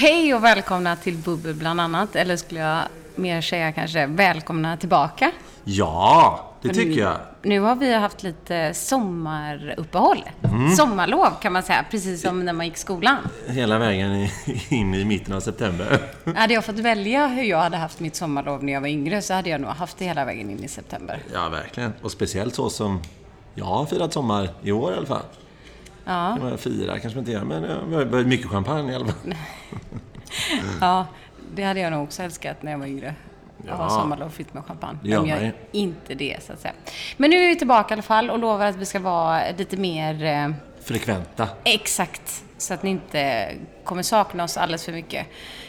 Hej och välkomna till Bubbel bland annat. Eller skulle jag mer säga kanske välkomna tillbaka. Ja, det tycker nu, jag. Nu har vi haft lite sommaruppehåll. Mm. Sommarlov kan man säga, precis som när man gick skolan. Hela vägen in i mitten av september. Hade jag fått välja hur jag hade haft mitt sommarlov när jag var yngre så hade jag nog haft det hela vägen in i september. Ja, verkligen. Och speciellt så som jag har firat sommar i år i alla fall. Ja, Kan man fira kanske man inte gör, men har mycket champagne i alla fall. ja det hade jag nog också älskat när jag var yngre. Att ha Ja. sommarlov fyllt med champagne. Gör Men jag är inte det, så att säga. Men nu är vi tillbaka i alla fall och lovar att vi ska vara lite mer eh, Frekventa. Exakt, så att ni inte kommer sakna oss alldeles för mycket.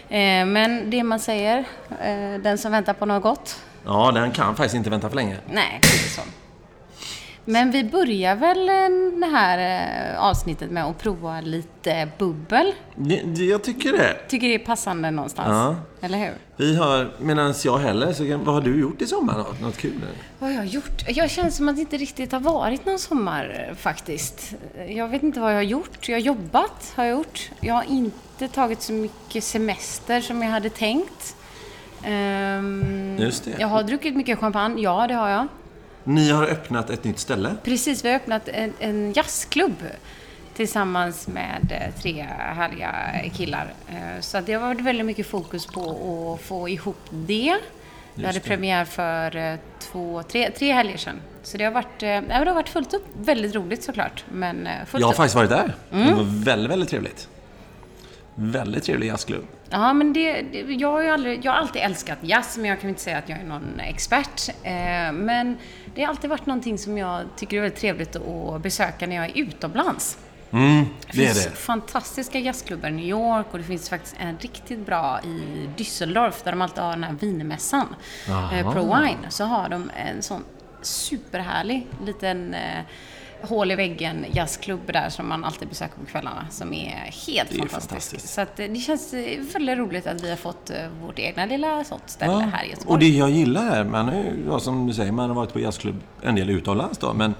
Eh, men det man säger, eh, den som väntar på något gott, Ja, den kan faktiskt inte vänta för länge. nej, det är inte så. Men vi börjar väl eh, det här eh, avsnittet med att prova lite bubbel. Jag tycker det. Tycker det är passande någonstans, Ja. eller hur? Vi har, medan jag heller, så vad har du gjort i sommar då? Något kul? eller? Vad har jag gjort? Jag känner som att det inte riktigt har varit någon sommar eh, faktiskt. Jag vet inte vad jag har gjort. Jag har jobbat, har jag gjort. Jag har inte tagit så mycket semester som jag hade tänkt. Ehm, Just det. Jag har druckit mycket champagne, ja det har jag. Ni har öppnat ett nytt ställe. Precis, vi har öppnat en, en jazzklubb tillsammans med eh, tre härliga killar. Eh, Så det har varit väldigt mycket fokus på att få ihop det. Vi hade premiär för eh, två, tre, tre helger sedan. Så det har varit, det har varit fullt upp. Väldigt roligt såklart, men fullt Jag har upp. faktiskt varit där. Mm. Det var väldigt, väldigt trevligt. Väldigt trevlig jazzklubb. Ja, men det, det, jag, har aldrig, jag har alltid älskat jazz, men jag kan inte säga att jag är någon expert. Eh, men det har alltid varit någonting som jag tycker är väldigt trevligt att besöka när jag är utomlands. Mm, Det det finns det. fantastiska jazzklubbar i New York och det finns faktiskt en riktigt bra i Düsseldorf där de alltid har den här vinmässan. Eh, Pro Wine. Så har de en sån superhärlig liten eh, hål i väggen jazzklubb där som man alltid besöker på kvällarna som är helt är fantastisk. fantastiskt. Så att, eh, det känns eh, väldigt roligt att vi har fått eh, vårt egna lilla sånt ställe Ja. här i Göteborg. Och det jag gillar här, man har ju, som du säger, man har varit på jazzklubb en del utomlands då, men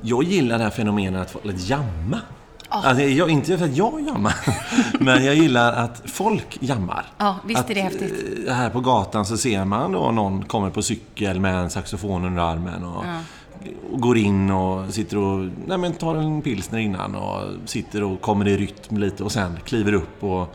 jag gillar det här fenomenet att lite jamma. Alltså, jag, inte för att jag jammar, men jag gillar att folk jammar. Ja, visst att, är det häftigt. Här på gatan så ser man då någon kommer på cykel med en saxofon under armen och, och går in och sitter och nej, men tar en pilsner innan och sitter och kommer i rytm lite och sen kliver upp och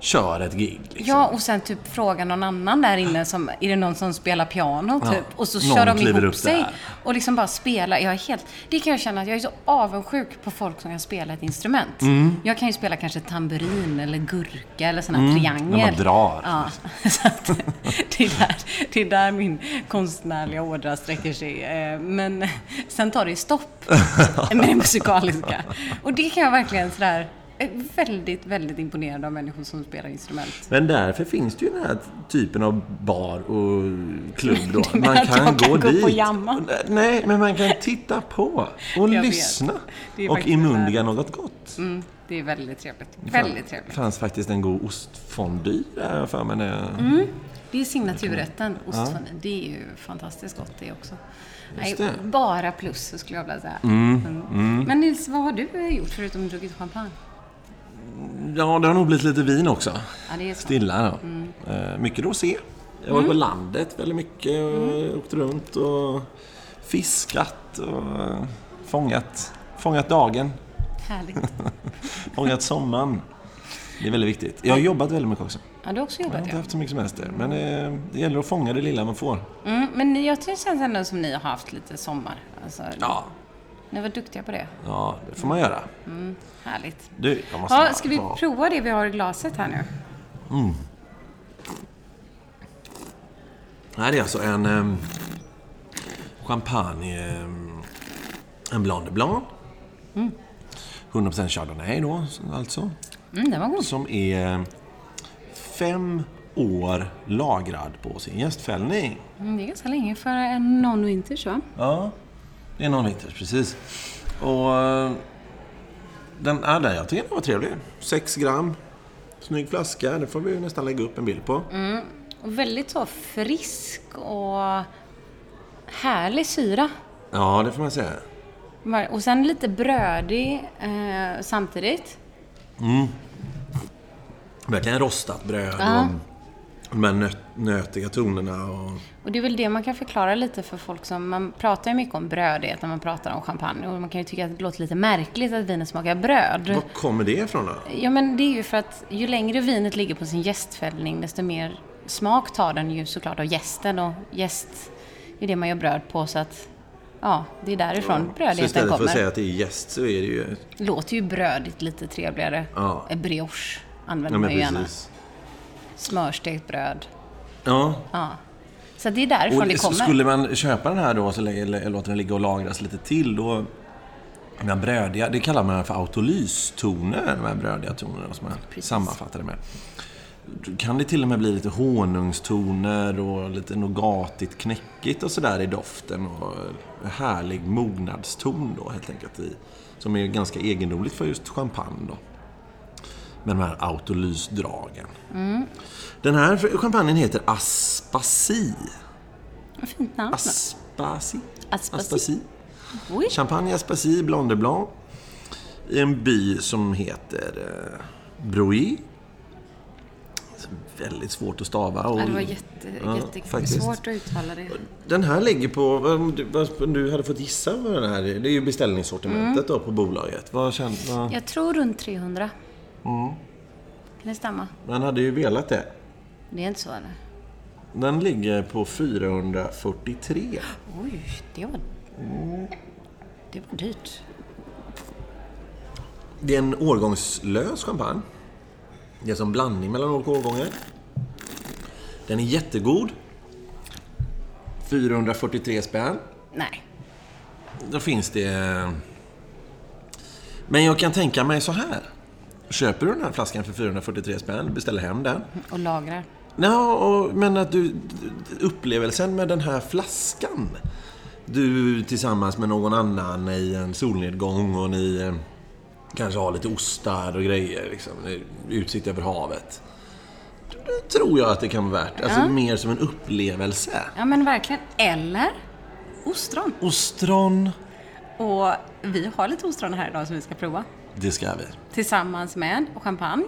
kör ett gig. Liksom. Ja, och sen typ fråga någon annan där inne som, är det någon som spelar piano typ? Ja, och så kör de ihop upp sig där. och liksom bara spelar. Jag är helt, det kan jag känna att jag är så avundsjuk på folk som kan spela ett instrument. Mm. Jag kan ju spela kanske tamburin eller gurka eller sån här triangel. när man drar. Ja, så att, det, är där, det är där min konstnärliga ådra sträcker sig. Eh, Men sen tar det stopp med det musikaliska. Och det kan jag verkligen sådär väldigt, väldigt imponerad av människor som spelar instrument. Men därför finns det ju den här typen av bar och klubb då. Att jag kan gå på jamma? Nej, men man kan titta på och Jag lyssna. Och inmundiga något gott. Mm, det är väldigt trevligt. Det Väldigt trevligt. fanns faktiskt en god ostfondue där för mig. Mm. Det är signaturrätten, ostfondue. Det är ju fantastiskt gott det också. Nej, bara plus skulle jag vilja säga. Mm. Men Nils, vad har du gjort förutom druckit champagne? Ja, det har nog blivit lite vin också. Ja. Stilla då. Mm. Eh, mycket rosé. Jag har varit på landet väldigt mycket Mm. åkt runt och fiskat och eh, fångat, fångat dagen. Härligt. Fångat sommaren. Det är väldigt viktigt. Jag har jobbat väldigt mycket också. Ja, du har också Jag har jobbat inte ja. haft så mycket semester. Men det, det gäller att fånga det lilla man får. Mm, men jag tycker det känns ändå som ni har haft lite sommar. Alltså, Ja, Ni var duktiga på det. ja det får man göra. Härligt. Du, jag måste Ja, ska vi prova det vi har i glaset här nu? Det här är alltså en um, champagne, um, en Blanc de Blanc. 100% Chardonnay då, alltså. Mm, den var god. Som är fem år lagrad på sin gästfällning. Mm, det är ganska länge för en non-winters va? Ja, det är någon vinters, precis. Och eh, den är där, jag tycker den var trevlig. 6 gram. Snygg flaska, det får vi nästan lägga upp en bild på. Och väldigt så frisk och härlig syra. Ja, det får man säga. Och sen lite brödig eh, samtidigt. verkligen rostat bröd Ja. och de här nöt, nötiga tonerna. Och, Och det är väl det man kan förklara lite för folk som... Man pratar ju mycket om brödighet när man pratar om champagne. Och man kan ju tycka att det låter lite märkligt att vinet smakar bröd. var kommer det ifrån då? Ja, men det är ju för att ju längre vinet ligger på sin jästfällning, desto mer smak tar den ju såklart av jästen. Och jäst är det man gör bröd på, så att... Ja, det är därifrån Så brödigheten istället för kommer. att säga att det är gäst så är det ju... Låter ju brödigt lite trevligare. Ja. Brioche använder Ja, man ju gärna. Smörstekt bröd. Ja, Ja. Så det är därifrån och det kommer. skulle man köpa den här då så lä- låter den ligga och lagras lite till då... De här brödiga, det kallar man för autolystoner, de här brödiga tonerna som man Precis. sammanfattar det med. Kan det till och med bli lite honungstoner och lite nougatigt knäckigt och sådär i doften. Och härlig mognadston då helt enkelt. I, som är ganska egendomligt för just champagne då. Med de här autolysdragen. Mm. Den här champagnen heter Aspasi. Vad fint namn. Aspasi. Aspasi. Aspasi. Oj. Champagne Aspasi Blanc de Blanc. I en by som heter eh, Brouilly. Väldigt svårt att stava. Och Ja, det var jätte, Ja, jätte faktiskt. svårt att uttala det. Den här ligger på, om du, hade fått gissa vad den här är. Det är ju beställningssortimentet då på bolaget. Vad kände, vad, Jag tror runt 300. Mm. Kan det stämma? man hade ju velat det. Det är inte så eller? Den ligger på 443. Oj, det var... Det var dyrt. Det är en årgångslös champagne. Det är som blandning mellan olika årgångar. Den är jättegod. 443 spänn. Nej. Då finns det... Men jag kan tänka mig så här. Köper du den här flaskan för 443 spänn, beställer hem den. Och lagrar. Ja, och, men att du... Upplevelsen med den här flaskan. Du tillsammans med någon annan i en solnedgång och ni eh, kanske har lite ostar och grejer. Liksom, utsikt över havet. Det tror jag att det kan vara värt. Alltså Ja. mer som en upplevelse. Ja men verkligen. Eller ostron. Ostron, Och vi har lite ostron här idag som vi ska prova. Det ska vi. Tillsammans med champagne.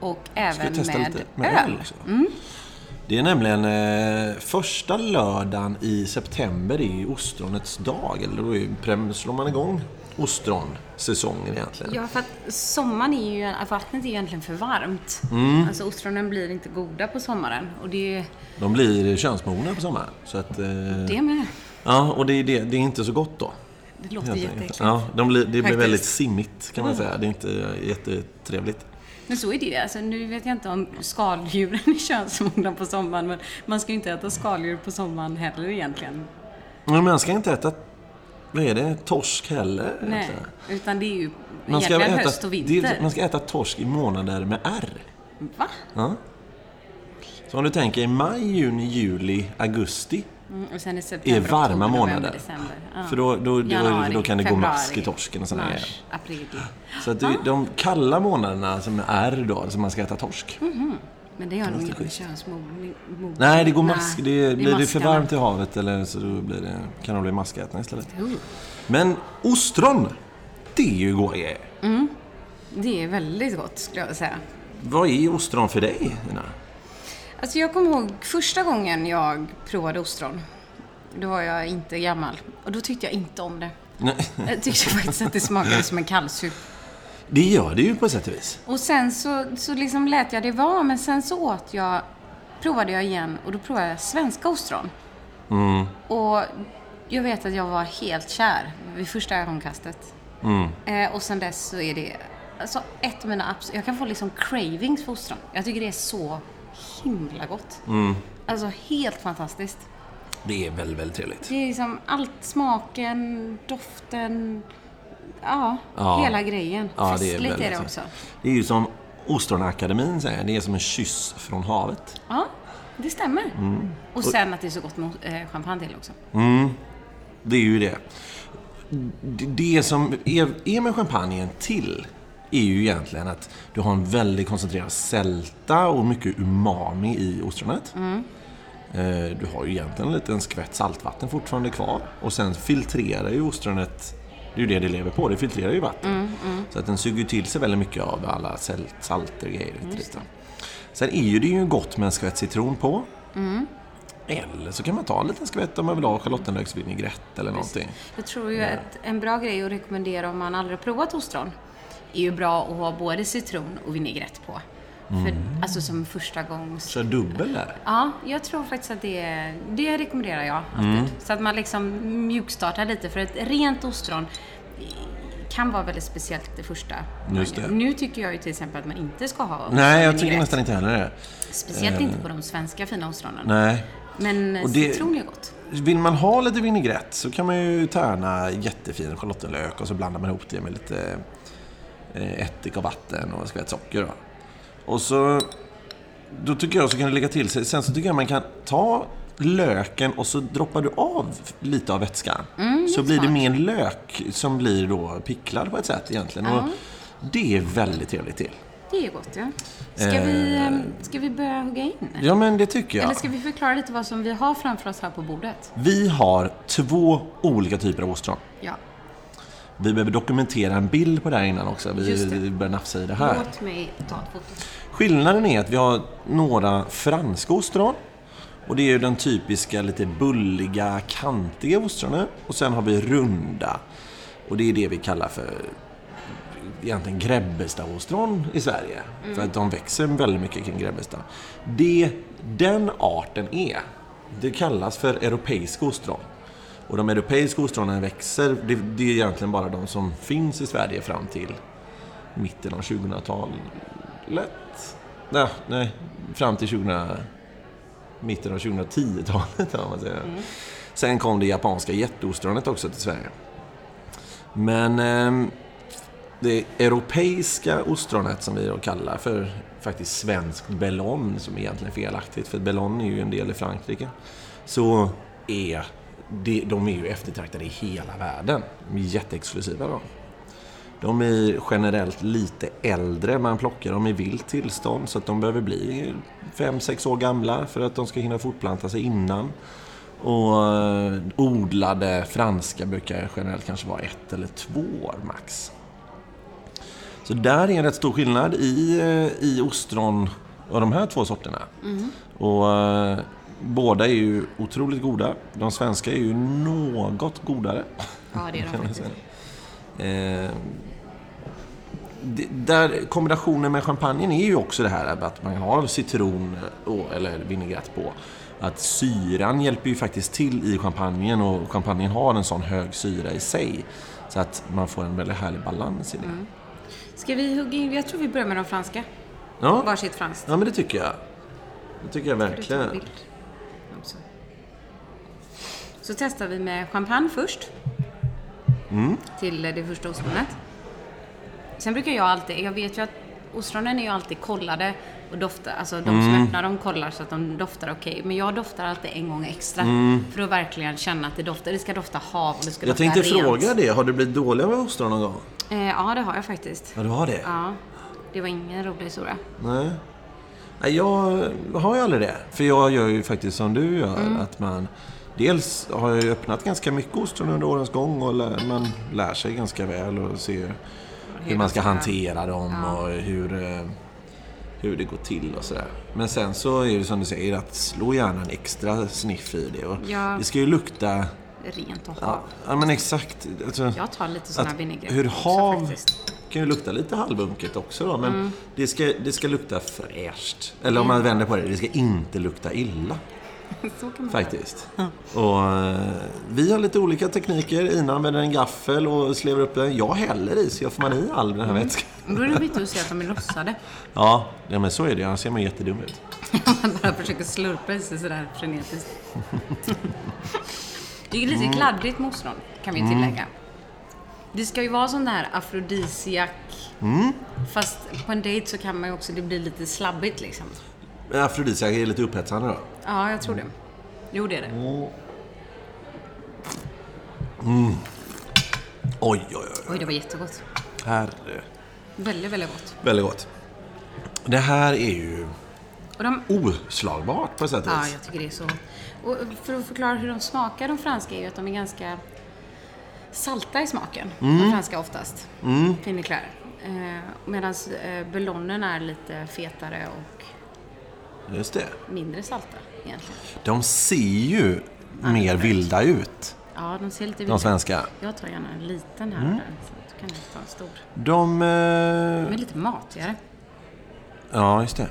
Och Ska även med, lite med öl. också? Det är nämligen eh, första lördagen i september i ostronets dag. Eller då är, slår man igång ostronsäsongen egentligen. Ja, för att sommaren är ju, vattnet är ju egentligen för varmt. Mm. Alltså ostronen blir inte goda på sommaren. Och det är ju De blir könsmogna på sommaren. Så att, eh, det med. Ja, och det är, det, det är inte så gott då. Det låter jätteäckligt. Ja, de blir, det blir Faktiskt. väldigt simmigt kan man Mm. säga. Det är inte jättetrevligt. Men så är det. Alltså, nu vet jag inte om skaldjuren är könsmogna på sommaren, men man ska ju inte äta skaldjur på sommaren heller egentligen. Men man ska inte äta, vad är det, torsk heller? Nej, egentligen. utan det är ju Man ska, äta, höst och det vinter. är, man ska äta torsk i månader med R. Va? Ja. Så om du tänker i maj, juni, juli, augusti Mm, och sen i är september, varma oktober, november, månader. december. Ja. För då, då, då, Januari, då kan det gå februari, mask i torsken och sådana. Mars, april. Så att det, de kalla månaderna som är då, som man ska äta torsk. Men det gör det inget med könsmogning. mogning. Nej, det går mask. Det, blir det för varmt i havet eller så då blir det, kan det bli maskätning istället. Oh, Men ostron, det är ju goda grejer. Det är väldigt gott skulle jag säga. Vad är ostron för dig, Nina? Alltså jag kommer ihåg första gången jag provade ostron. Då var jag inte gammal. Och då tyckte jag inte om det. Nej, Jag tyckte faktiskt att det smakade som en kallsup. Det gör det ju på sätt och vis. Och sen så, så liksom lät jag det vara, men sen så åt jag, provade jag igen och då provade jag svenska ostron. Mm. Och jag vet att jag var helt kär vid första ögonkastet. Mm. Eh, och sen dess så är det alltså, ett av mina absolut... Jag kan få liksom cravings för ostron. Jag tycker det är så himla gott. Mm. Alltså helt fantastiskt. Det är väldigt, väldigt trevligt. Det är liksom allt, smaken, doften, ja, Ja. hela grejen. Ja, det är Festligt är, väldigt det också. Det är ju som Ostronakademin säger, det är som en kyss från havet. Ja, det stämmer. Mm. Och sen att det är så gott med eh, champagne till också. Det är ju det. Det- Det som är, är med champagnen till är ju egentligen att du har en väldigt koncentrerad sälta och mycket umami i ostronet. Eh, Du har ju egentligen en liten skvätt saltvatten fortfarande kvar. Och sen filtrerar ju ostronet Det är ju det det lever på. Det filtrerar ju vatten. Så att den suger till sig väldigt mycket av alla salt- salter och grejer. Sen är ju det ju gott med en skvätt citron på. Eller så kan man ta en liten skvätt om man vill ha schalottenlöksvinägrett eller någonting. Jag tror ju att en bra grej att rekommendera om man aldrig har provat ostron är ju bra att ha både citron och vinägrett på. För, alltså som första gångs... Kör dubbel där. Ja, jag tror faktiskt att det, det rekommenderar jag alltid. Så att man liksom mjukstartar lite. För ett rent ostron kan vara väldigt speciellt det första. Just det. Nu tycker jag ju till exempel att man inte ska ha Nej, jag tycker nästan inte heller det. Speciellt inte på de svenska fina ostronen. Nej. Men Och det- citron är gott. Vill man ha lite vinägrett så kan man ju tärna jättefin schalottenlök och så blandar man ihop det med lite eh, ättika och vatten och en skvätt socker. Då. Och så... Då tycker jag så kan det lägga till sig. Sen så tycker jag man kan ta löken och så droppar du av lite av vätskan. så blir det mer lök som blir då picklad på ett sätt egentligen. Och det är väldigt trevligt till. Det är gott, ja. Ska, vi, eh, ska vi börja hugga in? Ja, men det tycker jag. Eller ska vi förklara lite vad som vi har framför oss här på bordet? Vi har två olika typer av ostron. Ja. Vi behöver dokumentera en bild på det här innan också. Vi börjar nafsa i det här. Låt mig ta ett foto. Skillnaden är att vi har några franska ostron. Och det är ju den typiska lite bulliga, kantiga ostronen. Och sen har vi runda. Och det är det vi kallar för egentligen Grebbestad-ostron i Sverige. För att de växer väldigt mycket kring Grebbestad. Det den arten är, det kallas för europeiska ostron. Och de europeiska ostronen växer, det, det är egentligen bara de som finns i Sverige fram till mitten av 2000-talet. Nej, nej, fram till 2000, mitten av 2010-talet om man säger. Sen kom det japanska jätteostronet också till Sverige. Men ehm, det europeiska ostronet som vi då kallar för faktiskt svenskt bellon, som egentligen är felaktigt, för bellon är ju en del i Frankrike, så är det, de är ju eftertraktade i hela världen. De är jätteexklusiva då. De är generellt lite äldre. Man plockar dem i vilt tillstånd så att de behöver bli 5-6 år gamla för att de ska hinna fortplanta sig innan. Och eh, odlade franska brukar generellt kanske vara ett eller två år max. Så där är en rätt stor skillnad i, eh, i ostron av de här två sorterna. Och eh, båda är ju otroligt goda. De svenska är ju något godare. Ja, det är de faktiskt. Eh, det, där kombinationen med champagnen är ju också det här att man har citron och, eller vinägrett på. Att syran hjälper ju faktiskt till i champagnen och champagnen har en sån hög syra i sig. Så att man får en väldigt härlig balans i det. Ska vi hugga in? Jag tror vi börjar med de franska. Ja, Varsitt franskt. ja, men det tycker jag. Det tycker jag verkligen. Så testar vi med champagne först. Mm. Till det första ostronet. Sen brukar jag alltid, jag vet ju att ostronen är ju alltid kollade och doftar, alltså de Mm. som öppnar dem kollar så att de doftar okej. Men jag doftar alltid en gång extra för att verkligen känna att det doftar. Det ska dofta hav och det ska Mm. Jag dofta tänkte rent. fråga det. Har du blivit dålig med ostron någon gång? Eh, ja, det har jag faktiskt. Ja, du har det? Ja, det var ingen rolig historia. Nej. Nej, jag har ju aldrig det. För jag gör ju faktiskt som du gör. Mm. Att man, dels har jag ju öppnat ganska mycket ostron under årens gång och man lär sig ganska väl och ser hur man ska hantera dem och hur, eh, hur det går till och sådär. Men sen så är det som du säger att slå gärna en extra sniff i det. Och Ja. Det ska ju lukta... Rent och hav. Ja, men exakt. Alltså, Jag tar lite sådana att vinägrett hur hav faktiskt. kan ju lukta lite halvunket också då, men Mm. det, ska, det ska lukta fräscht. Eller om man vänder på det, det ska inte lukta illa. Så kan man Faktiskt. Och eh, vi har lite olika tekniker. Ina använder en gaffel och slevar upp den. Jag häller i, så jag får man i all den här Mm. vätskan. Då är det viktigt att se att de är lossade. Ja, ja, men så är det. Annars ser man jättedum ut. Man bara försöker slurpa i sig sådär frenetiskt. Det är lite kladdigt med ostron, kan vi tillägga. Det ska ju vara sån där afrodisiak. Fast på en dejt så kan man ju också, det blir lite slabbigt liksom. Men Afrodisiak är lite upphetsande då. Ja, jag tror det. Jo, det är det. Oj, oj, oj. Oj, det var jättegott. Herre. Väldigt, väldigt gott. Väldigt gott. Det här är ju Och de, oslagbart på sätt och ja, vis. jag tycker det är så gott. Och för att förklara hur de smakar, de franska, är ju att de är ganska salta i smaken. Mm. De franska oftast. Fin Eclair. Eh, Medan eh, Bullonen är lite fetare och Just det. mindre salta egentligen. De ser ju mer vilda ut, Ja, de ser lite de vilda svenska. Jag tar gärna en liten här Mm. och där. Så du kan du ta en stor. De... De Eh, är lite matigare. ja, just det.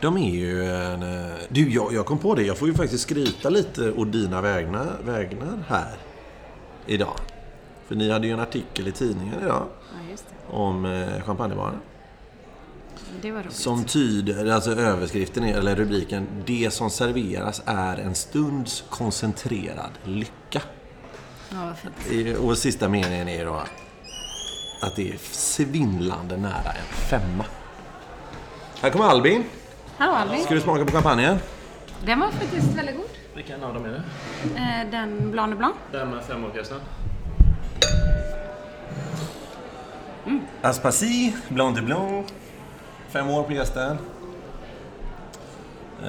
De är ju en... eh, Du, jag, jag kom på det. Jag får ju faktiskt skryta lite å dina vägnar, vägnar här idag. För ni hade ju en artikel i tidningen idag Ja, just det. om eh, champagnebaren. Det var roligt. Som tyder, alltså överskriften, är, eller rubriken, Det som serveras är en stunds koncentrerad lycka. Ja, vad fint. Och sista meningen är då att det är svindlande nära en femma. Här kommer Albin. Hallå Albin. Ska du smaka på champagnen? Den var faktiskt väldigt god. Vilken av dem är det? Eh, Den Blanc de Blanc. Den med femårspjäsen? Aspasie, Blanc de Blanc. Fem år på gästen.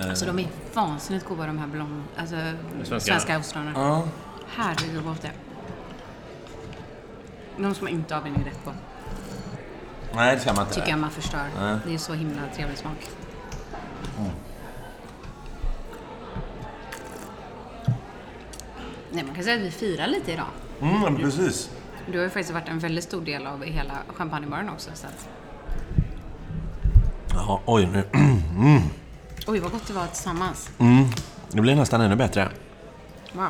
Alltså de är vansinnigt goda de här Blanc, alltså Svenska. svenska ostronen. Ja. Herregud vad gott det är. De som inte har vinägrett på. Nej, det ska man inte. Tycker jag man förstör. Nej. Det är så himla trevlig smak. Nej, man kan säga att vi firar lite idag. Mm, precis. Du har ju faktiskt varit en väldigt stor del av hela champagnebaren också. Så att, Ja, oj nu. oj, vad gott det var tillsammans. Mm, det blir nästan ännu bättre. Wow.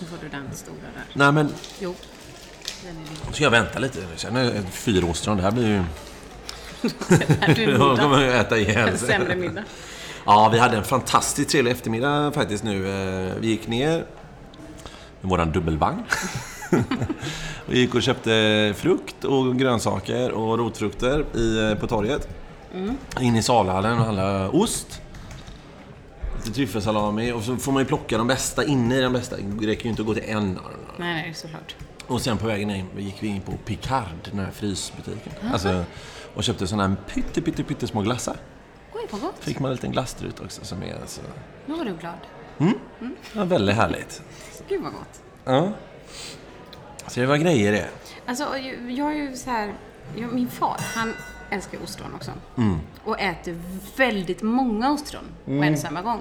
Nu får du den stora där. Nej, men Jo. Den är din. nu ska jag vänta lite. Jag känner fyra ostron. Det här blir ju... Är Jag kommer ju äta ihjäl En sämre middag. Ja, vi hade en fantastiskt trevlig eftermiddag faktiskt nu. Eh, Vi gick ner med våran dubbelvagn. Vi gick och köpte frukt och grönsaker och rotfrukter i, eh, på torget. In i salhallen och handlade ost. Lite tryffelsalami och så får man ju plocka de bästa inne i de bästa. Det räcker ju inte att gå till en av dem. Nej, nej, såklart. Och sen på vägen in gick vi in på Picard, den här frysbutiken. Alltså, och köpte sådana här pytte, pytte, pyttesmå glassar. Oj, vad gott. Fick man en liten glasstrut också som är alltså... Nu var du glad. Ja, väldigt härligt. Gud vad gott. Ja. Så det var grejer det. Alltså, jag jag är ju så här... Jag, min far, han älskar ostron också. Och äter väldigt många ostron på en och samma gång.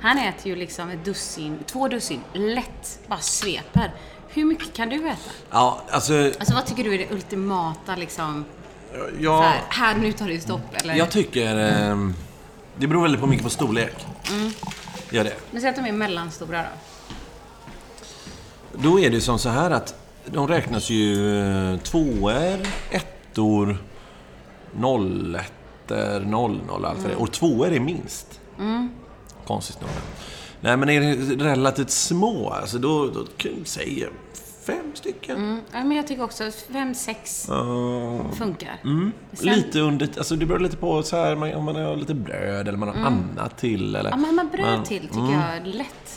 Han äter ju liksom ett dussin, två dussin, lätt, bara sveper. Hur mycket kan du äta? Ja, alltså... Alltså vad tycker du är det ultimata liksom? Jag, här, här nu tar det stopp eller? jag tycker... ehm, det beror väldigt på mycket på storlek. Gör det. Men säg att de är mellanstora då. Då är det som så här att de räknas ju eh, tvåor, ettor, nollettor, noll, noll, allt vad det är. Och tvåor är minst. Konstigt nog. Nej, men är det relativt små, alltså då, då kan jag säga fem stycken. Mm. Ja, men jag tycker också fem, sex Ja. funkar. Mm. Sen- Lite under, alltså det beror lite på så här, man- om man har lite bröd eller man har annat till. Eller, Ja, men man bröd Men- till tycker mm. jag lätt.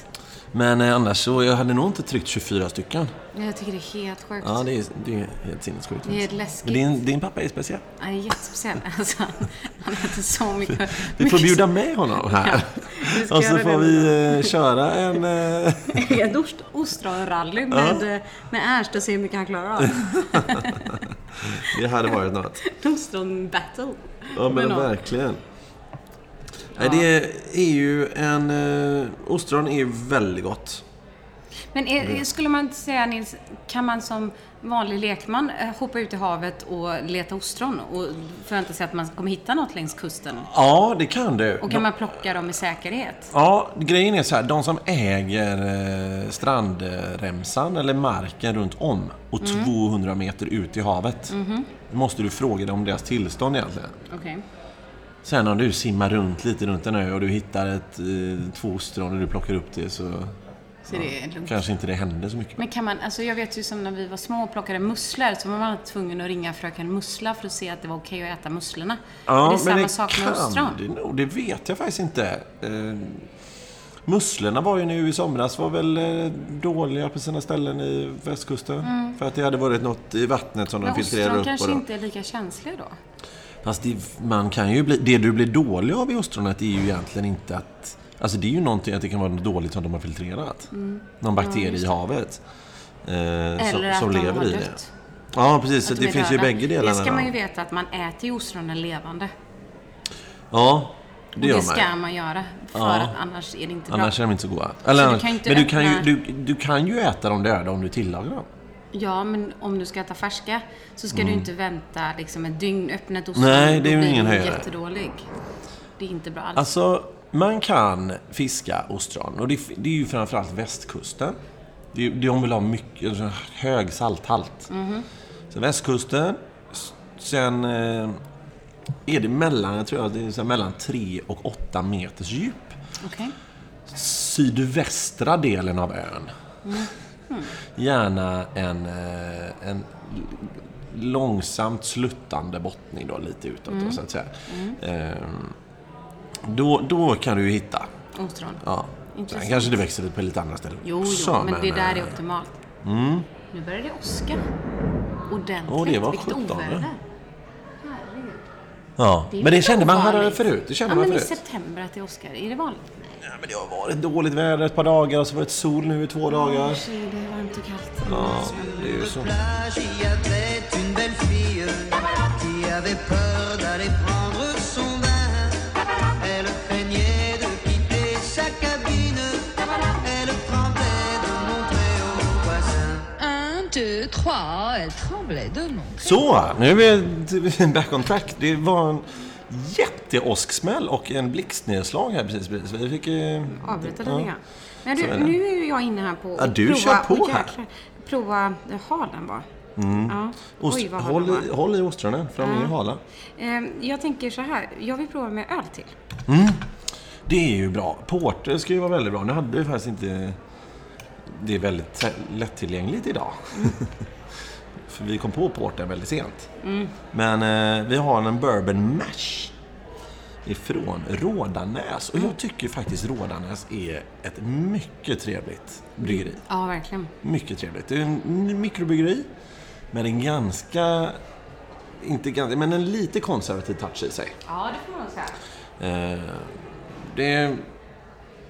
Men eh, annars så, jag hade nog inte tryckt 24 stycken. Jag tycker det är helt sjukt. Ja, det är, det är helt sinnessjukt. Det är faktiskt. läskigt. Din, din pappa är speciell. Han är jättespeciell. Alltså, han- äter så mycket. Vi får bjuda med honom här. ska Och så får vi eh, köra en... Eh, Ett ost- ostronrally med, eh, med Ernst och se hur mycket han klarar av. det hade varit något. Ostron-battle. Ja, men verkligen. Nej, det är ju en... Eh, ostron är ju väldigt gott. Men är, skulle man inte säga Nils, kan man som vanlig lekman eh, hoppa ut i havet och leta ostron och förvänta sig att man kommer hitta något längs kusten? Ja, det kan du. Och kan man plocka dem i säkerhet? Ja, grejen är så här. De som äger eh, strandremsan eller marken runt om och Mm. 200 meter ut i havet. Mhm. måste du fråga dem om deras tillstånd egentligen. Okej. Sen om du simmar runt lite runt en ö och du hittar ett, eh, två ostron och du plockar upp det så Så det är lugnt. kanske inte det händer så mycket. Men kan man, alltså jag vet ju som när vi var små och plockade musslor så var man tvungen att ringa fröken Mussla för att se att det var okej att äta musslorna. är det samma sak med ostron? det nog. Det vet jag faktiskt inte. Eh, musslorna var ju nu i somras var väl eh, dåliga på sina ställen i västkusten. För att det hade varit något i vattnet som Mm. Men de filtrerade ostron upp. kanske och då. inte är lika känsliga då? Fast det, man kan ju bli, det du blir dålig av i ostronet är ju egentligen inte att... Alltså det är ju någonting att det kan vara något dåligt som de har filtrerat. Mm. Någon bakterie i havet. eh, Eller som, att som lever har i det. dött. Ja, precis. Det de är finns ju döda. bägge delarna. Det ska man ju veta att man äter ju ostronen levande. Ja, det Och gör det man ska ju. man göra. För Ja. att annars är det inte bra. Annars är de inte så goda. Eller, du annars- kan ju inte men du kan, ju, du, du kan ju äta dem döda om du tillagar dem. Ja, men om du ska äta färska så ska du inte vänta liksom ett dygn, öppna ett ostron. Mm. Nej, det är ju ingen höjdare. jättedålig. Det är inte bra alls. Alltså, man kan fiska ostron. Och det, det är ju framförallt västkusten. Det, de vill ha mycket, alltså, hög salthalt. Mhm. Så västkusten. Sen eh, är det mellan, jag tror att det är mellan 3 och 8 meters djup. Okej. Sydvästra delen av ön. Mm. Gärna en, eh, en långsamt sluttande bottning då, lite utåt Mm. då, så att säga. Ehm, då, då kan du ju hitta. Ostron. Ja. Sen kanske det växer på lite andra ställen Jo, också, jo, men, det där är eh, optimalt. Nu börjar det åska. Ordentligt. Åh, det var Vilket 17. oväder. Herregud. Ja, men det kände man hade ovanligt. förut. Det kände ja, man men i september att det åskar. Är det vanligt? Men det har varit dåligt väder ett par dagar och så var det sol nu i två dagar. Det är varmt och kallt. Ja, det är ju så. Så, nu är vi back on track. Det var en jätteåsksmäll och en blixtnedslag här precis. precis. Vi fick... eh, Avbryta ja. lite grann. Men du, är nu är jag inne här på Ja, att du prova, kör på här. jäklar. Prova eh, halen bara. Ja. Ost, Oj, vad håll, i- håll i ostronen, fram i hala. eh, Jag tänker så här. Jag vill prova med öl till. Det är ju bra. Porter ska ju vara väldigt bra. Nu hade vi faktiskt inte... Det är väldigt lättillgängligt idag. För vi kom på porter väldigt sent. Men eh, vi har en bourbon mash. Ifrån Rådanäs. Och jag tycker faktiskt Rådanäs är ett mycket trevligt bryggeri. Ja, verkligen. Mycket trevligt. Det är en mikrobryggeri. Men en ganska... Inte ganska, men en lite konservativ touch i sig. Ja, det får man säga. Eh, det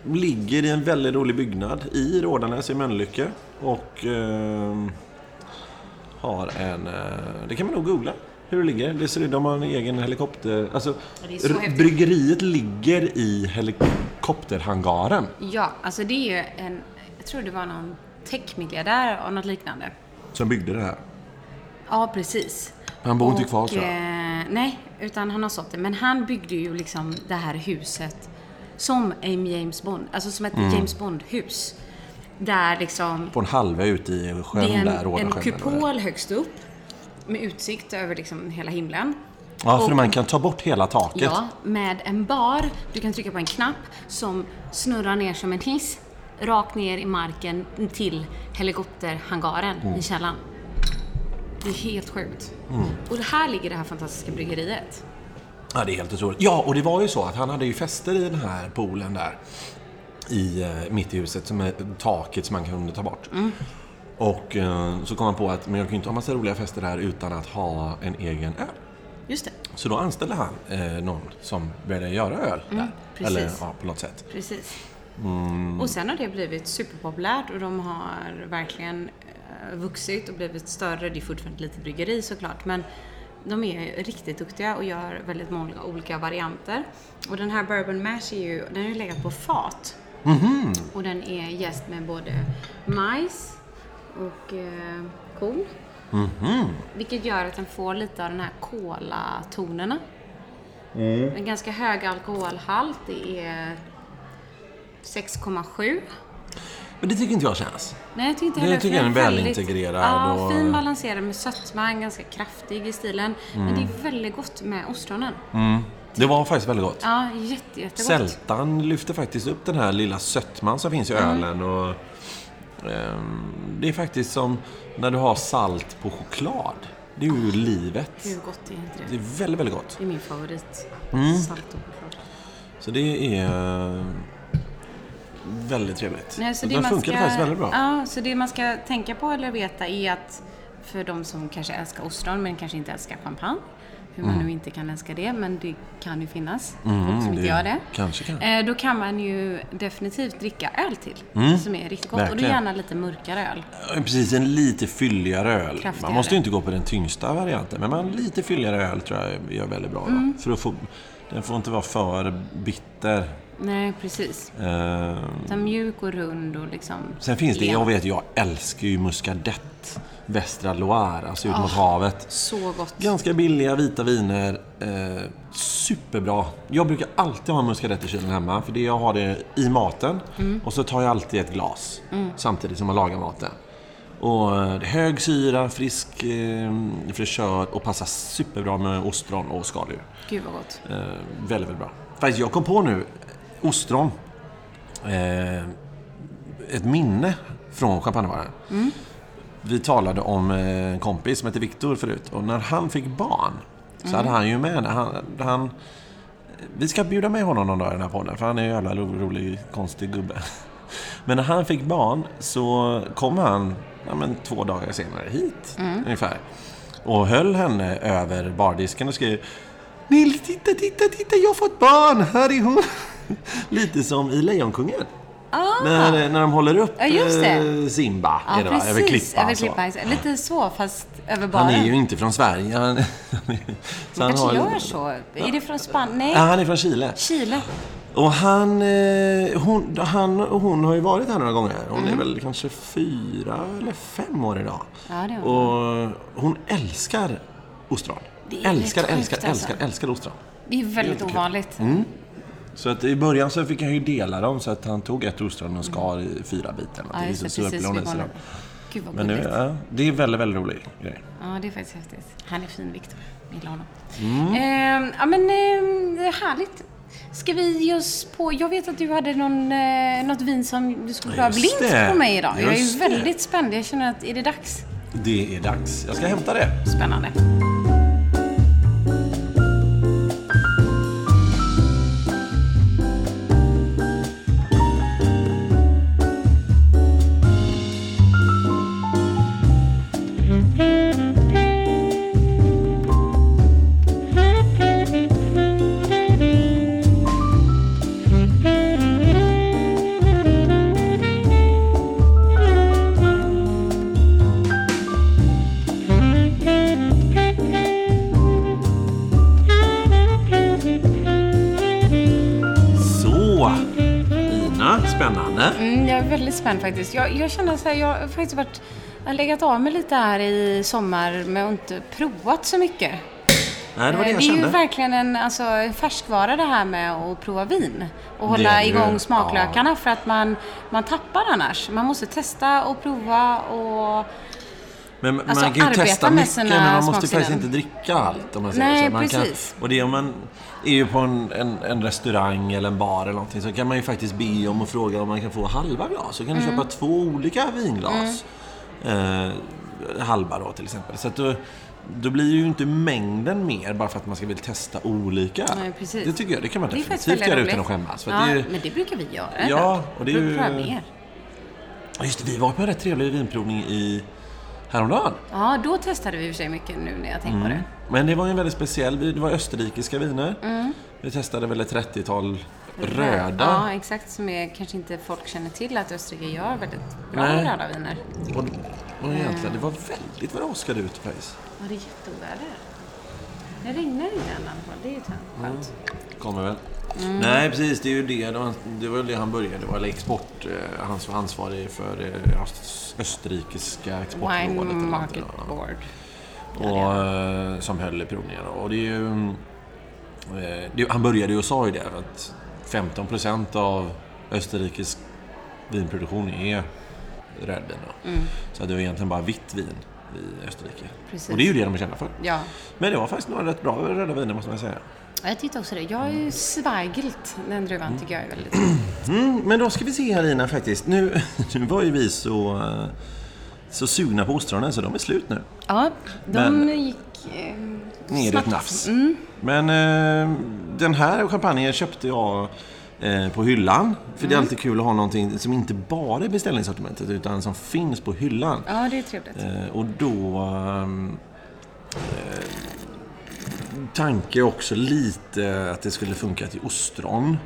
ligger i en väldigt rolig byggnad i Rådanäs i Mölnlycke. Och eh, har en... Eh, det kan man nog googla hur det ligger. Det ser ut, de har en egen helikopter... Alltså, bryggeriet ligger i helikopterhangaren. Ja, alltså det är ju en... Jag tror det var någon techmiljardär och något liknande. Som byggde det här. Ja, precis. Han bor inte kvar tror jag. Eh, nej, utan han har sålt det. Men han byggde ju liksom det här huset som en James Bond, alltså som ett Mm. James Bond-hus. Där liksom På en halvö ute i sjön det är där, en, en Rådasjön. eller vad det är. kupol högst upp med utsikt över liksom hela himlen. Ja, för och- man kan ta bort hela taket. Ja, med en bar. Du kan trycka på en knapp som snurrar ner som en hiss rakt ner i marken till helikopterhangaren Mm. i källaren. Det är helt sjukt. Och det här ligger det här fantastiska bryggeriet. Ja, det är helt otroligt. Ja, och det var ju så att han hade ju fester i den här poolen där. I, eh, mitt i huset, som är taket som man kunde ta bort. Mm. Och eh, så kom han på att men jag kan ju inte ha massa roliga fester här utan att ha en egen öl. Just det, Så då anställde han eh, någon som började göra öl där. Mm, precis. Eller ja, på något sätt. precis. Mm. Och sen har det blivit superpopulärt och de har verkligen eh, vuxit och blivit större. Det är fortfarande ett litet bryggeri såklart, men de är riktigt duktiga och gör väldigt många olika varianter. Och den här Bourbon Mash är ju, den har ju legat på fat. Mhm. Och den är jäst med både majs och eh, korn. Mhm. Vilket gör att den får lite av den här kolatonerna. Mm. En ganska hög alkoholhalt. Det är 6,7. Men det tycker inte jag känns. Nej, jag tycker inte heller. tycker jag är den väldigt integrerad Ja, och- fin balanserad med sötma, ganska kraftig i stilen. Men Mm. det är väldigt gott med ostronen. Det var faktiskt väldigt gott. Ja, jätte, jättegott. Sältan lyfter faktiskt upp den här lilla sötman som finns i Mm. ölen. Och, det är faktiskt som när du har salt på choklad. Det är ju livet. Hur gott är inte Det det? är väldigt, väldigt gott. Det är min favorit. Mm. Salt och choklad. Så det är eh, väldigt trevligt. Nej, så det den funkade ska, faktiskt väldigt bra. Ja, så det man ska tänka på eller veta är att för de som kanske älskar ostron men kanske inte älskar champagne hur man nu inte kan älska det, men det kan ju finnas Mm, folk som inte gör det. kanske kan. Eh, då kan man ju definitivt dricka öl till, som är riktigt gott. Och då Mm. verkligen. gärna lite mörkare öl. Precis, en lite fylligare öl. Kraftigare. Man måste ju inte gå på den tyngsta varianten, men man, lite fylligare öl tror jag gör väldigt bra. Mm. För att få, den får inte vara för bitter. Nej, precis. Eh, Den mjuk och rund och liksom... sen finns det, jag vet, jag älskar ju Muscadet. Västra Loire, alltså ut Ah. mot havet. Så gott. Ganska billiga vita viner. Eh, superbra. Jag brukar alltid ha muscadet i kylen hemma. För det jag har det i maten. Mm. Och så tar jag alltid ett glas. Samtidigt som man lagar maten. Och eh, hög syra, frisk eh, fräschör och passar superbra med ostron och skaldjur. Gud vad gott. Eh, väldigt, väldigt bra. Faktiskt, jag kom på nu, ostron. Eh, ett minne från champagnebaren. Vi talade om eh, en kompis som hette Viktor förut. Och när han fick barn så hade han ju med han, han, Vi ska bjuda med honom någon dag i den här podden. För han är ju en jävla ro, rolig, konstig gubbe. Men när han fick barn så kom han ja, men, två dagar senare hit. Ungefär. Och höll henne över bardisken och skrev Nils, titta, titta, titta, jag har fått barn! Här är hon! Lite som i Lejonkungen. När, när de håller upp Ah. Ja, eh, Simba Ja, är det, va? precis. över klippan. Över så. klippan. Lite så, fast över baren. Han är ju inte från Sverige. Han, så Han kanske har- gör så. Är det från Spanien? Nej, Ja, han är från Chile. Chile. Och han, eh, hon, han och hon har ju varit här några gånger. Hon Mm. är väl kanske fyra eller fem år idag. Ja, det hon. Och hon älskar ostron. Älskar, älskar, sjukt, alltså. älskar, älskar ostron. Det är väldigt Det är ovanligt. Så att i början så fick han ju dela dem så att han tog ett ostron och skar i fyra bitar. Ja, just det. Så Precis. vid hon i sig barnen. dem. Gud vad Men nu, ja, det är väldigt, väldigt rolig grej. Ja, det är faktiskt häftigt. Han är fin, Viktor. Gillar honom. Mm. Eh, ja, men eh, härligt. Ska vi ge oss på... Jag vet att du hade någon, eh, något vin som du skulle Just blint på mig idag. Jag är ju Just väldigt spänd. Jag känner att är det dags? Det är dags. Jag ska hämta det. Spännande. Spänd faktiskt. Jag, jag känner så här, jag har faktiskt varit... Jag har legat av mig lite här i sommar men inte provat så mycket. Nej, det var det Eh, jag det är ju kände. verkligen en alltså, färskvara det här med att prova vin. Och hålla ju. igång smaklökarna för att man, man tappar annars. Man måste testa och prova och... Men man Alltså, kan ju testa mycket, men man måste ju faktiskt inte dricka allt. Om man säger Nej, så. Man precis. Kan, och det om man är ju på en, en, en restaurang eller en bar eller någonting så kan man ju faktiskt be om och fråga om man kan få halva glas. Så kan Mm. du köpa två olika vinglas. Eh, halva då till exempel. Så att då, då blir ju inte mängden mer bara för att man ska vilja testa olika. Nej. Det tycker jag, det kan man Det definitivt göra utan att skämmas. Ja, det är, men det brukar vi göra. Ja, och det är ju- mer. Just det, vi var på en rätt trevlig vinprovning i häromdagen. Ja, då testade vi i och för sig mycket nu när jag tänker Mm. på det. Men det var ju en väldigt speciell, det var österrikiska viner. Mm. Vi testade väl ett 30-tal röda. Ja, exakt. Som är, kanske inte folk känner till att Österrike gör väldigt bra Nej. röda viner. Och, och egentligen, det var väldigt vad det åskade ut faktiskt. Ja, det är jätteoväder. Det regnar inte än i alla fall. Det är ju skönt. Kommer väl. Mm. Nej, precis. Det är ju det. Det var, det han började. Det var export. eh, Han var ansvarig för eh, öst- österrikiska exportrådet. Wine Market något, ja. Board. Och, eh, som höll i provningen. Och det är ju... Det, han började ju och sa ju det. Att 15% av Österrikes vinproduktion är rödvin. Då. Så det var egentligen bara vitt vin i Österrike. Precis. Och det är ju det de är kända för. Ja, Men det var faktiskt några rätt bra röda viner måste man säga. Jag tyckte också det. Jag är ju Zweigelt. Den druvan tycker jag är väldigt... Mm, men då ska vi se här Ina faktiskt. Nu, nu var ju vi så, eh, så sugna på ostronen så de är slut nu. Ja, de Men- gick... Eh, Ner i ett nafs. Mm. Men eh, den här champagnen köpte jag eh, på hyllan. För Mm. det är alltid kul att ha någonting som inte bara är beställningssortimentet utan som finns på hyllan. Ja, det är trevligt. Eh, och då... tanke också lite att det skulle funka till ostron.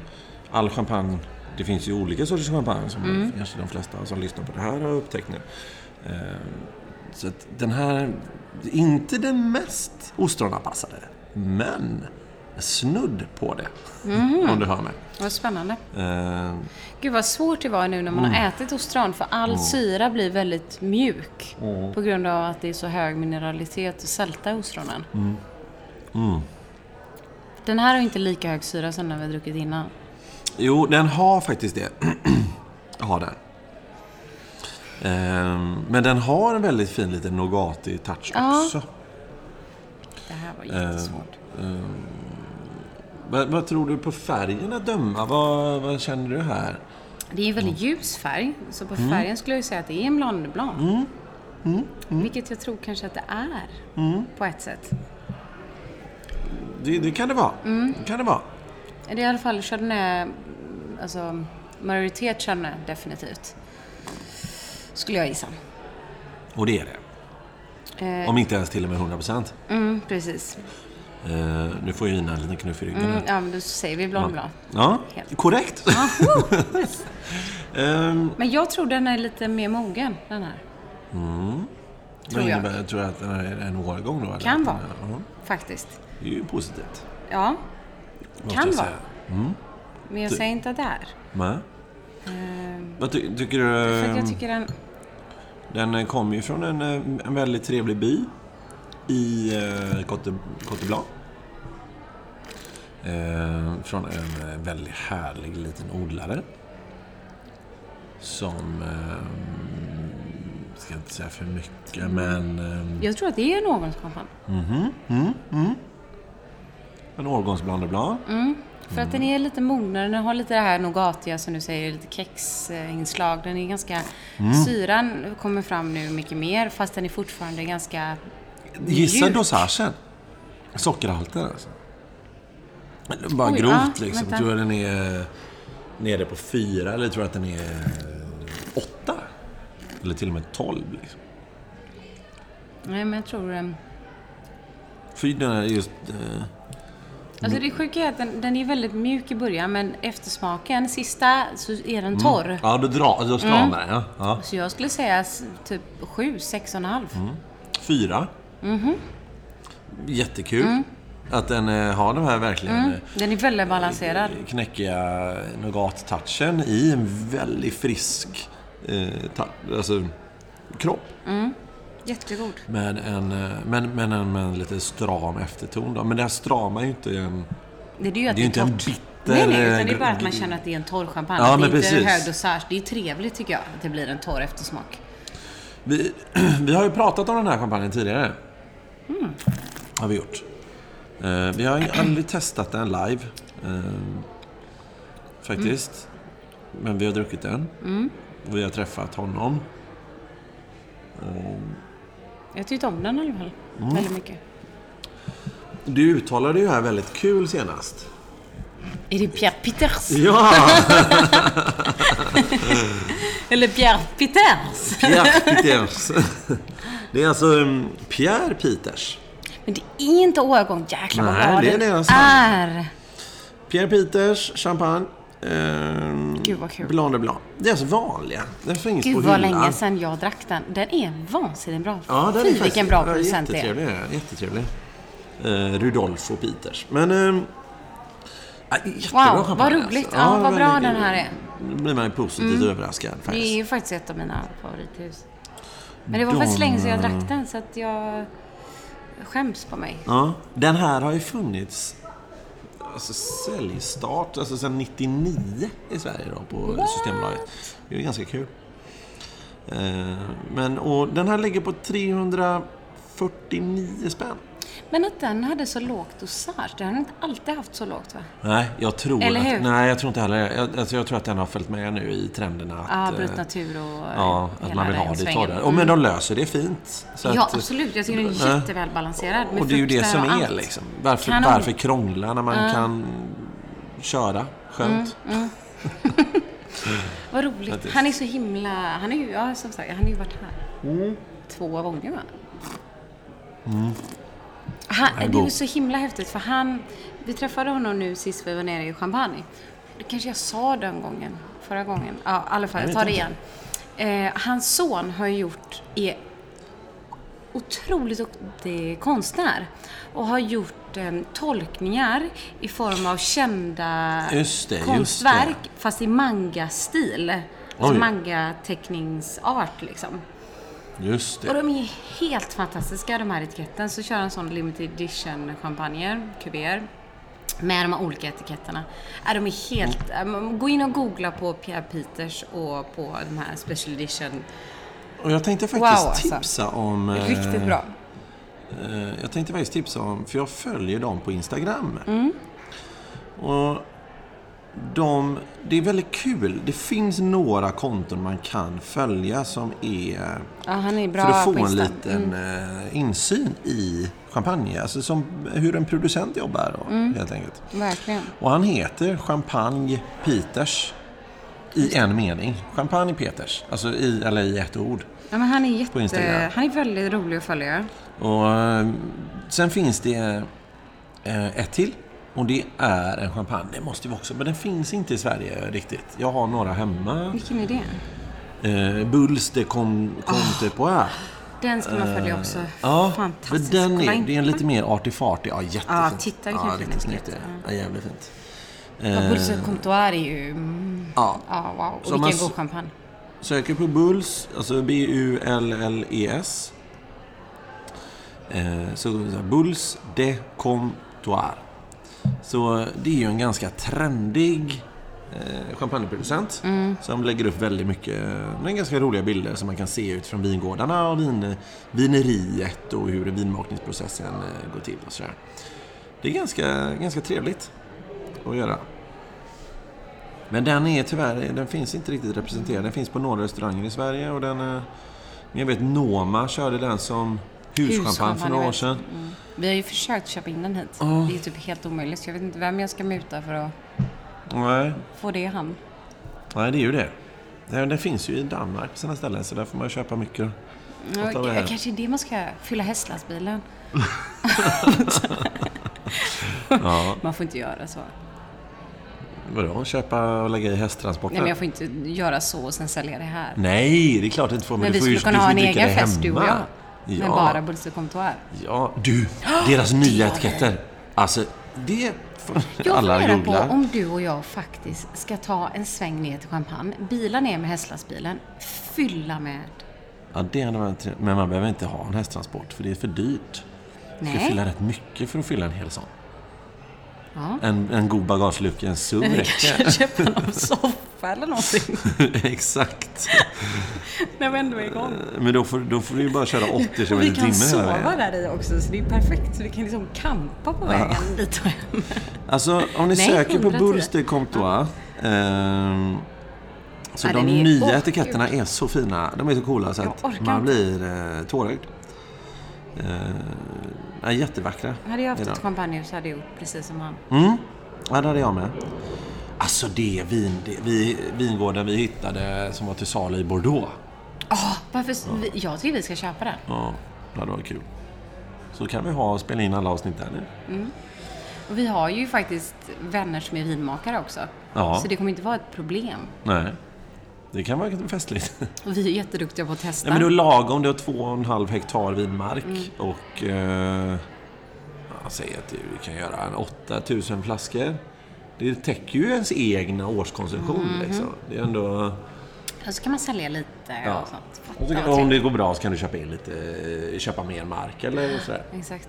All champagne, det finns ju olika sorters champagne som kanske de flesta som lyssnar på det här har upptäckt nu. Eh, Så att den här, är inte den mest ostronanpassade, men snudd på det. Om du hör mig. Vad spännande. Eh, Gud vad svårt det var nu när man har ätit ostron för all syra blir väldigt mjuk på grund av att det är så hög mineralitet och sälta i ostronen. Den här har inte lika hög syra som den vi har druckit innan. Jo, den har faktiskt det. har den. Ehm, men den har en väldigt fin liten Nogati-touch Ja. också. Det här var jättesvårt. Vad, vad tror du på färgen att döma? Vad, vad känner du här? Det är en väldigt ljus färg, så på färgen skulle jag ju säga att det är en Blanc de Blanc. Vilket jag tror kanske att det är, på ett sätt. Det, det kan det vara. Det kan det vara. Det är i alla fall Chardonnay, alltså majoritet Chardonnay definitivt. Skulle jag gissa. Och det är det. Eh, Om inte ens till och med 100%. mm, precis. Uh, nu får ju Ina en liten knuff i ryggen. Mm, ja, men då säger vi Blanc. Ja, Helt. korrekt. Ehm, Men jag tror den är lite mer mogen, den här. vad jag. innebär, tror du att den här är en årgång då? eller? Kan vara. Ja, Faktiskt. Det är ju positivt. Ja, kan jag vara. säga. Men jag säger inte att det är. Nej. Ehm, Vad ty- tycker du? För jag tycker den... Den eh, kommer ju från en, eh, en väldigt trevlig by i eh, Cote, Cote Blanc. Eh, från en eh, väldigt härlig liten odlare. Som... Eh, ska inte säga för mycket, men... Eh, Jag tror att det är en årgångschampagne. En årgångsblandad blanc. För att den är lite mognare, den har lite det här nougatia som du säger, lite kexinslag. Den är ganska... Syran kommer fram nu mycket mer, fast den är fortfarande ganska Gissa mjuk. dosagen. Sockerhalten alltså. Bara Oj, grovt ja, liksom. vänta. Tror jag den är nere på fyra eller tror jag att den är åtta? Eller till och med tolv liksom. Nej, men jag tror... För den är just... Eh, Alltså det sjuka är att den, den är väldigt mjuk i början, men eftersmaken, sista, så är den torr. ja, då, drar, då stramar den. Ja. Ja. Så jag skulle säga typ sju, sex och en halv. Fyra. Mhm. Jättekul. Mm. Att den eh, har de här verkligen eh, Den är väldigt balanserad. knäckiga nougat-touchen i en väldigt frisk eh, alltså, kropp. Jättegod. Med en, eh, men, men en, med en lite stram efterton. Då. Men det här stramar ju inte en... Det är ju att Det är ju inte en bitter... Nej, nej, utan det är bara att man känner att det är en torr champagne. Ja, det är inte en precis. hög dosage. Det är trevligt tycker jag, att det blir en torr eftersmak. Vi, vi har ju pratat om den här champagnen tidigare. Mm. Har vi gjort. Eh, vi har aldrig testat den live. eh, faktiskt. Men vi har druckit den. Mm. Vi har träffat honom. Jag tyckte om den i alla fall. Mm. Väldigt mycket. Du uttalade ju här väldigt kul senast. Är det Pierre Peters? Ja! Eller Pierre Peters? Pierre Peters. Det är alltså um, Pierre Peters. Men det är inte årgång. Jäklar vad bra det är det är. Pierre Peters, champagne. Um, Gud, vad kul. Blanc de Blanc. Det är alltså vanliga. Den finns Gud på vad hyllan. länge sedan jag drack den. Den är vansinnigt bra. Ja, den är Fy faktiskt- vilken bra ja, producent det är. Jättetrevlig. är den. Uh, Rudolfo Peters. Men... Ja, jättebra Wow, vad alltså. roligt. Ja, vad bra väldigt- den här är. Då blir man positivt överraskad. Det är Faktiskt. ju faktiskt ett av mina favorithus. Men det var faktiskt länge sedan jag drack den så att jag skäms på mig. Ja, den här har ju funnits alltså, säljstart alltså sedan 99 i Sverige då på Systembolaget. Det är ganska kul. Eh, men, och den här ligger på 349 spänn. Men att den hade så lågt dosage, det har den inte alltid haft så lågt va? Nej, jag tror Eller hur? att... Nej, jag tror inte heller jag, alltså, jag tror att den har följt med nu i trenderna. Att, Ja, eh, bryt natur och Ja, att man vill den ha det. det. Och, men de löser det fint. Ja, att, absolut. Jag tycker den är jättevälbalanserad. Och det är ju det som är liksom. Varför, Kanon. varför krångla när man kan köra skönt? Vad roligt. Han är så himla... Han är ju, ja, som sagt, han har ju varit här. Mm. Två gånger va? Han, är det är så himla häftigt för han, vi träffade honom nu sist vi var nere i Champagne. Det kanske jag sa den gången, förra gången. Ja, i alla fall, Jag tar det igen. Eh, hans son har gjort, är otroligt duktig konstnär och har gjort eh, tolkningar i form av kända det, konstverk fast i manga-stil. Alltså manga-teckningsart liksom. Just Och det. de är helt fantastiska de här etiketten. Så kör en sån limited edition champagner, kuvéer. Med de här olika etiketterna. Äh, de är helt... äh, Gå in och googla på Pierre Peters och på de här special edition. Och jag tänkte faktiskt Wow, alltså. tipsa om... eh, Riktigt bra. Eh, Jag tänkte faktiskt tipsa om, för jag följer dem på Instagram. Mm. Och de, det är väldigt kul. Det finns några konton man kan följa som är Ja, han är bra för att få en liten Mm. eh, insyn i champagne. Alltså som hur en producent jobbar och, Mm. helt enkelt. Verkligen. Och han heter Champagne Peters i en mening. Champagne Peters, alltså i, eller i ett ord. Ja, men han är jätte... Instagram. Han är väldigt rolig att följa. Och eh, sen finns det eh, ett till. Och det är en champagne. Det måste vi också, men den finns inte i Sverige riktigt. Jag har några hemma. Vilken är det? Eh, Bulls de Com- Comte Poir. Den ska man följa också. Eh, Ja, för Fantastisk. den är, det är en lite mer artifartig. Ja, jättefint. Ja, titta vilken ja, fin etikett. Ja, jävligt fint. Ja, Eh, Bulls Comptoir är ju... Mm, ja, ja, wow. Och vilken man god champagne. Söker på Bulls, alltså B-U-L-L-E-S. Eh, så, Bulls de Comptoir. Så det är ju en ganska trendig eh, champagneproducent som lägger upp väldigt mycket, men ganska roliga bilder som man kan se ut från vingårdarna och vin, vineriet och hur vinmakningsprocessen eh, går till och sådär. Det är ganska, ganska trevligt att göra. Men den är tyvärr, den finns inte riktigt representerad. Den finns på några restauranger i Sverige och den... eh, jag vet Noma körde den som huschampagne för några år sedan. Mm. Vi har ju försökt köpa in den hit. Ja. Det är typ helt omöjligt. Så jag vet inte vem jag ska muta för att Nej, få det han. nej, det är ju det. Den, finns ju i Danmark på sina ställen så där får man köpa mycket. Ja, här. kanske är det man ska fylla hästlastbilen. Ja, Man får inte göra så. vadå? Köpa och lägga i hästtransporten? Nej, men jag får inte göra så och sen sälja det här. Nej, det är klart du inte får. Men, Men vi skulle kunna ha en egen fest, du och jag. Ja. Med bara Bulls Comptoir. Ja, du. Deras nya etiketter. Alltså, det får Jag alla funderar på googla. om du och jag faktiskt ska ta en sväng ner till Champagne, bila ner med hästlastbilen, fylla med... Ja, det hade varit. Men man behöver inte ha en hästtransport för det är för dyrt. Du ska Nej. fylla rätt mycket för att fylla en hel sån. Ja. En, en god bagagelucka, en SUV vi räcker. kanske köpa någon soffa eller någonting Exakt. när vi ändå är igång. Men då får, då får du ju bara köra 80 km vi i kan timmen hela sova vägen. där i också, så det är perfekt. Så vi kan liksom campa på vägen dit och hem. Alltså, om ni Nej, söker på 110. Bulls de Comptoir. ehm, så Ja, de är- nya Åh, etiketterna är så fina. De är så coola så att man blir eh, tårögd. Eh, ja, jättevackra. Hade jag haft de. ett champagnehus hade jag gjort precis som han. Mm. Ja, det hade jag med. Alltså det, vin, det vi, vingården vi hittade som var till salu i Bordeaux. Åh, varför? vi- Jag tycker vi ska köpa den. Ja, det hade varit kul. Så kan vi ha och spela in alla avsnitt där nu. Och vi har ju faktiskt vänner som är vinmakare också. Ja. Så det kommer inte vara ett problem. Nej, det kan vara festligt. Och vi är jätteduktiga på att testa. Nej, men du är lagom. Du har två och en halv hektar vinmark. Mm. Och... Eh, säger att du kan göra en 8000 flaskor. Det täcker ju ens egna årskonsumtion. Mhm. Liksom. Det är ändå... Och så kan man sälja lite Ja. och sånt. Och så, kan- om det går bra så kan du köpa in lite, köpa mer mark eller sådär. Exakt.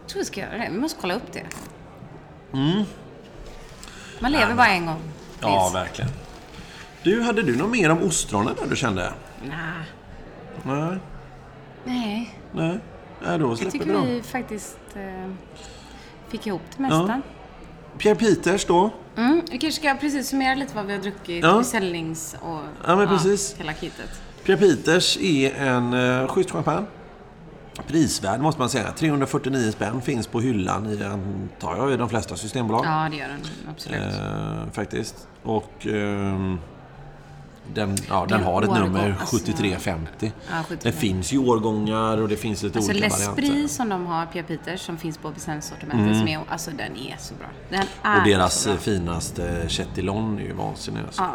Jag tror vi ska göra det. Vi måste kolla upp det. Mm. Man lever bara en gång. Ja, verkligen. Du, hade du något mer om ostronen där du kände? Nah. Nej, Nej, nej. Nej, då jag släpper vi tycker dem. vi faktiskt eh, fick ihop det mesta. Pierre Peters då? Mm, vi kanske ska precis summera lite vad vi har druckit, Ja. beställnings och Ja, men precis. hela kittet. Pierre Peters är en uh, schysst champagne. Prisvärd måste man säga. 349 spänn finns på hyllan i, antar jag, i de flesta systembolag. Ja, det gör den absolut. Eh, faktiskt. Och ehm, den, ja, den Det har ett årgång, nummer alltså. 7350. Ja, Det 75. finns ju årgångar och det finns lite Alltså olika L'Esprit varianter. som de har, Pia Peters, som finns på beställningssortimentet, som är, alltså den är så bra. Den är Mm. Och deras så bra. finaste Chetillon är ju vansinnig. Alltså. Ja,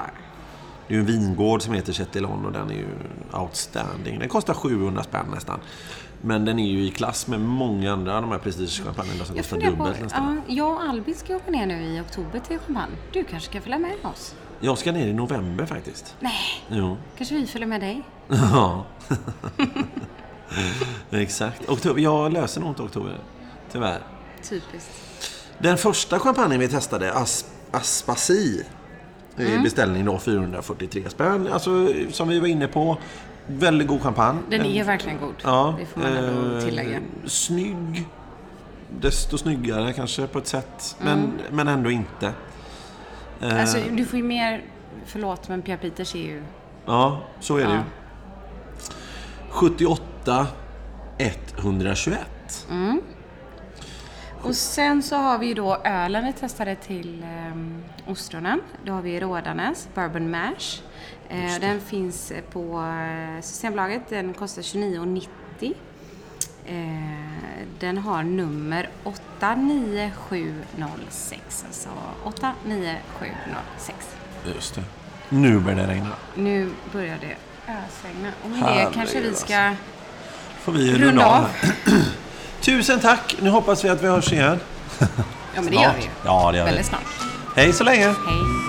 Det är ju en vingård som heter Chetillon och den är ju outstanding. Den kostar 700 spänn nästan. Men den är ju i klass med många andra de här prestigechampagnerna som jag kostar på, dubbelt nästan. ja, jag och Albin ska åka ner nu i oktober till Champagne. Du kanske ska följa med oss? Jag ska ner i november faktiskt. Nej, Jo. kanske vi följer med dig? Ja. Exakt. Oktober. Jag löser nog inte oktober. Tyvärr. Typiskt. Den första champagnen vi testade, As Aspasi, i Mm. beställning då 443 spänn. Alltså, som vi var inne på, väldigt god champagne. Den En- är verkligen god. Ja, det får man ändå eh, tillägga. Snygg. Desto snyggare kanske på ett sätt. Men, Mm. men ändå inte. Eh, Alltså, du får ju mer... Förlåt, men Pia Peters är ju... ja, så är det Ja. ju. 78 121. Och sen så har vi ju då ölen vi testade till um, ostronen. Då har vi Rådanes Bourbon Mash. Eh, den finns på Systembolaget. Den kostar 29,90. Eh, den har nummer 89706. Alltså 89706. Just det. Nu börjar det regna. Nu börjar det ösregna. Och med det kanske vi alltså. ska... Får vi Runda av. Tusen tack. Nu hoppas vi att vi hörs igen. Ja, men det gör vi ju. Ja, det gör vi. Väldigt snart. Hej så länge. Hej.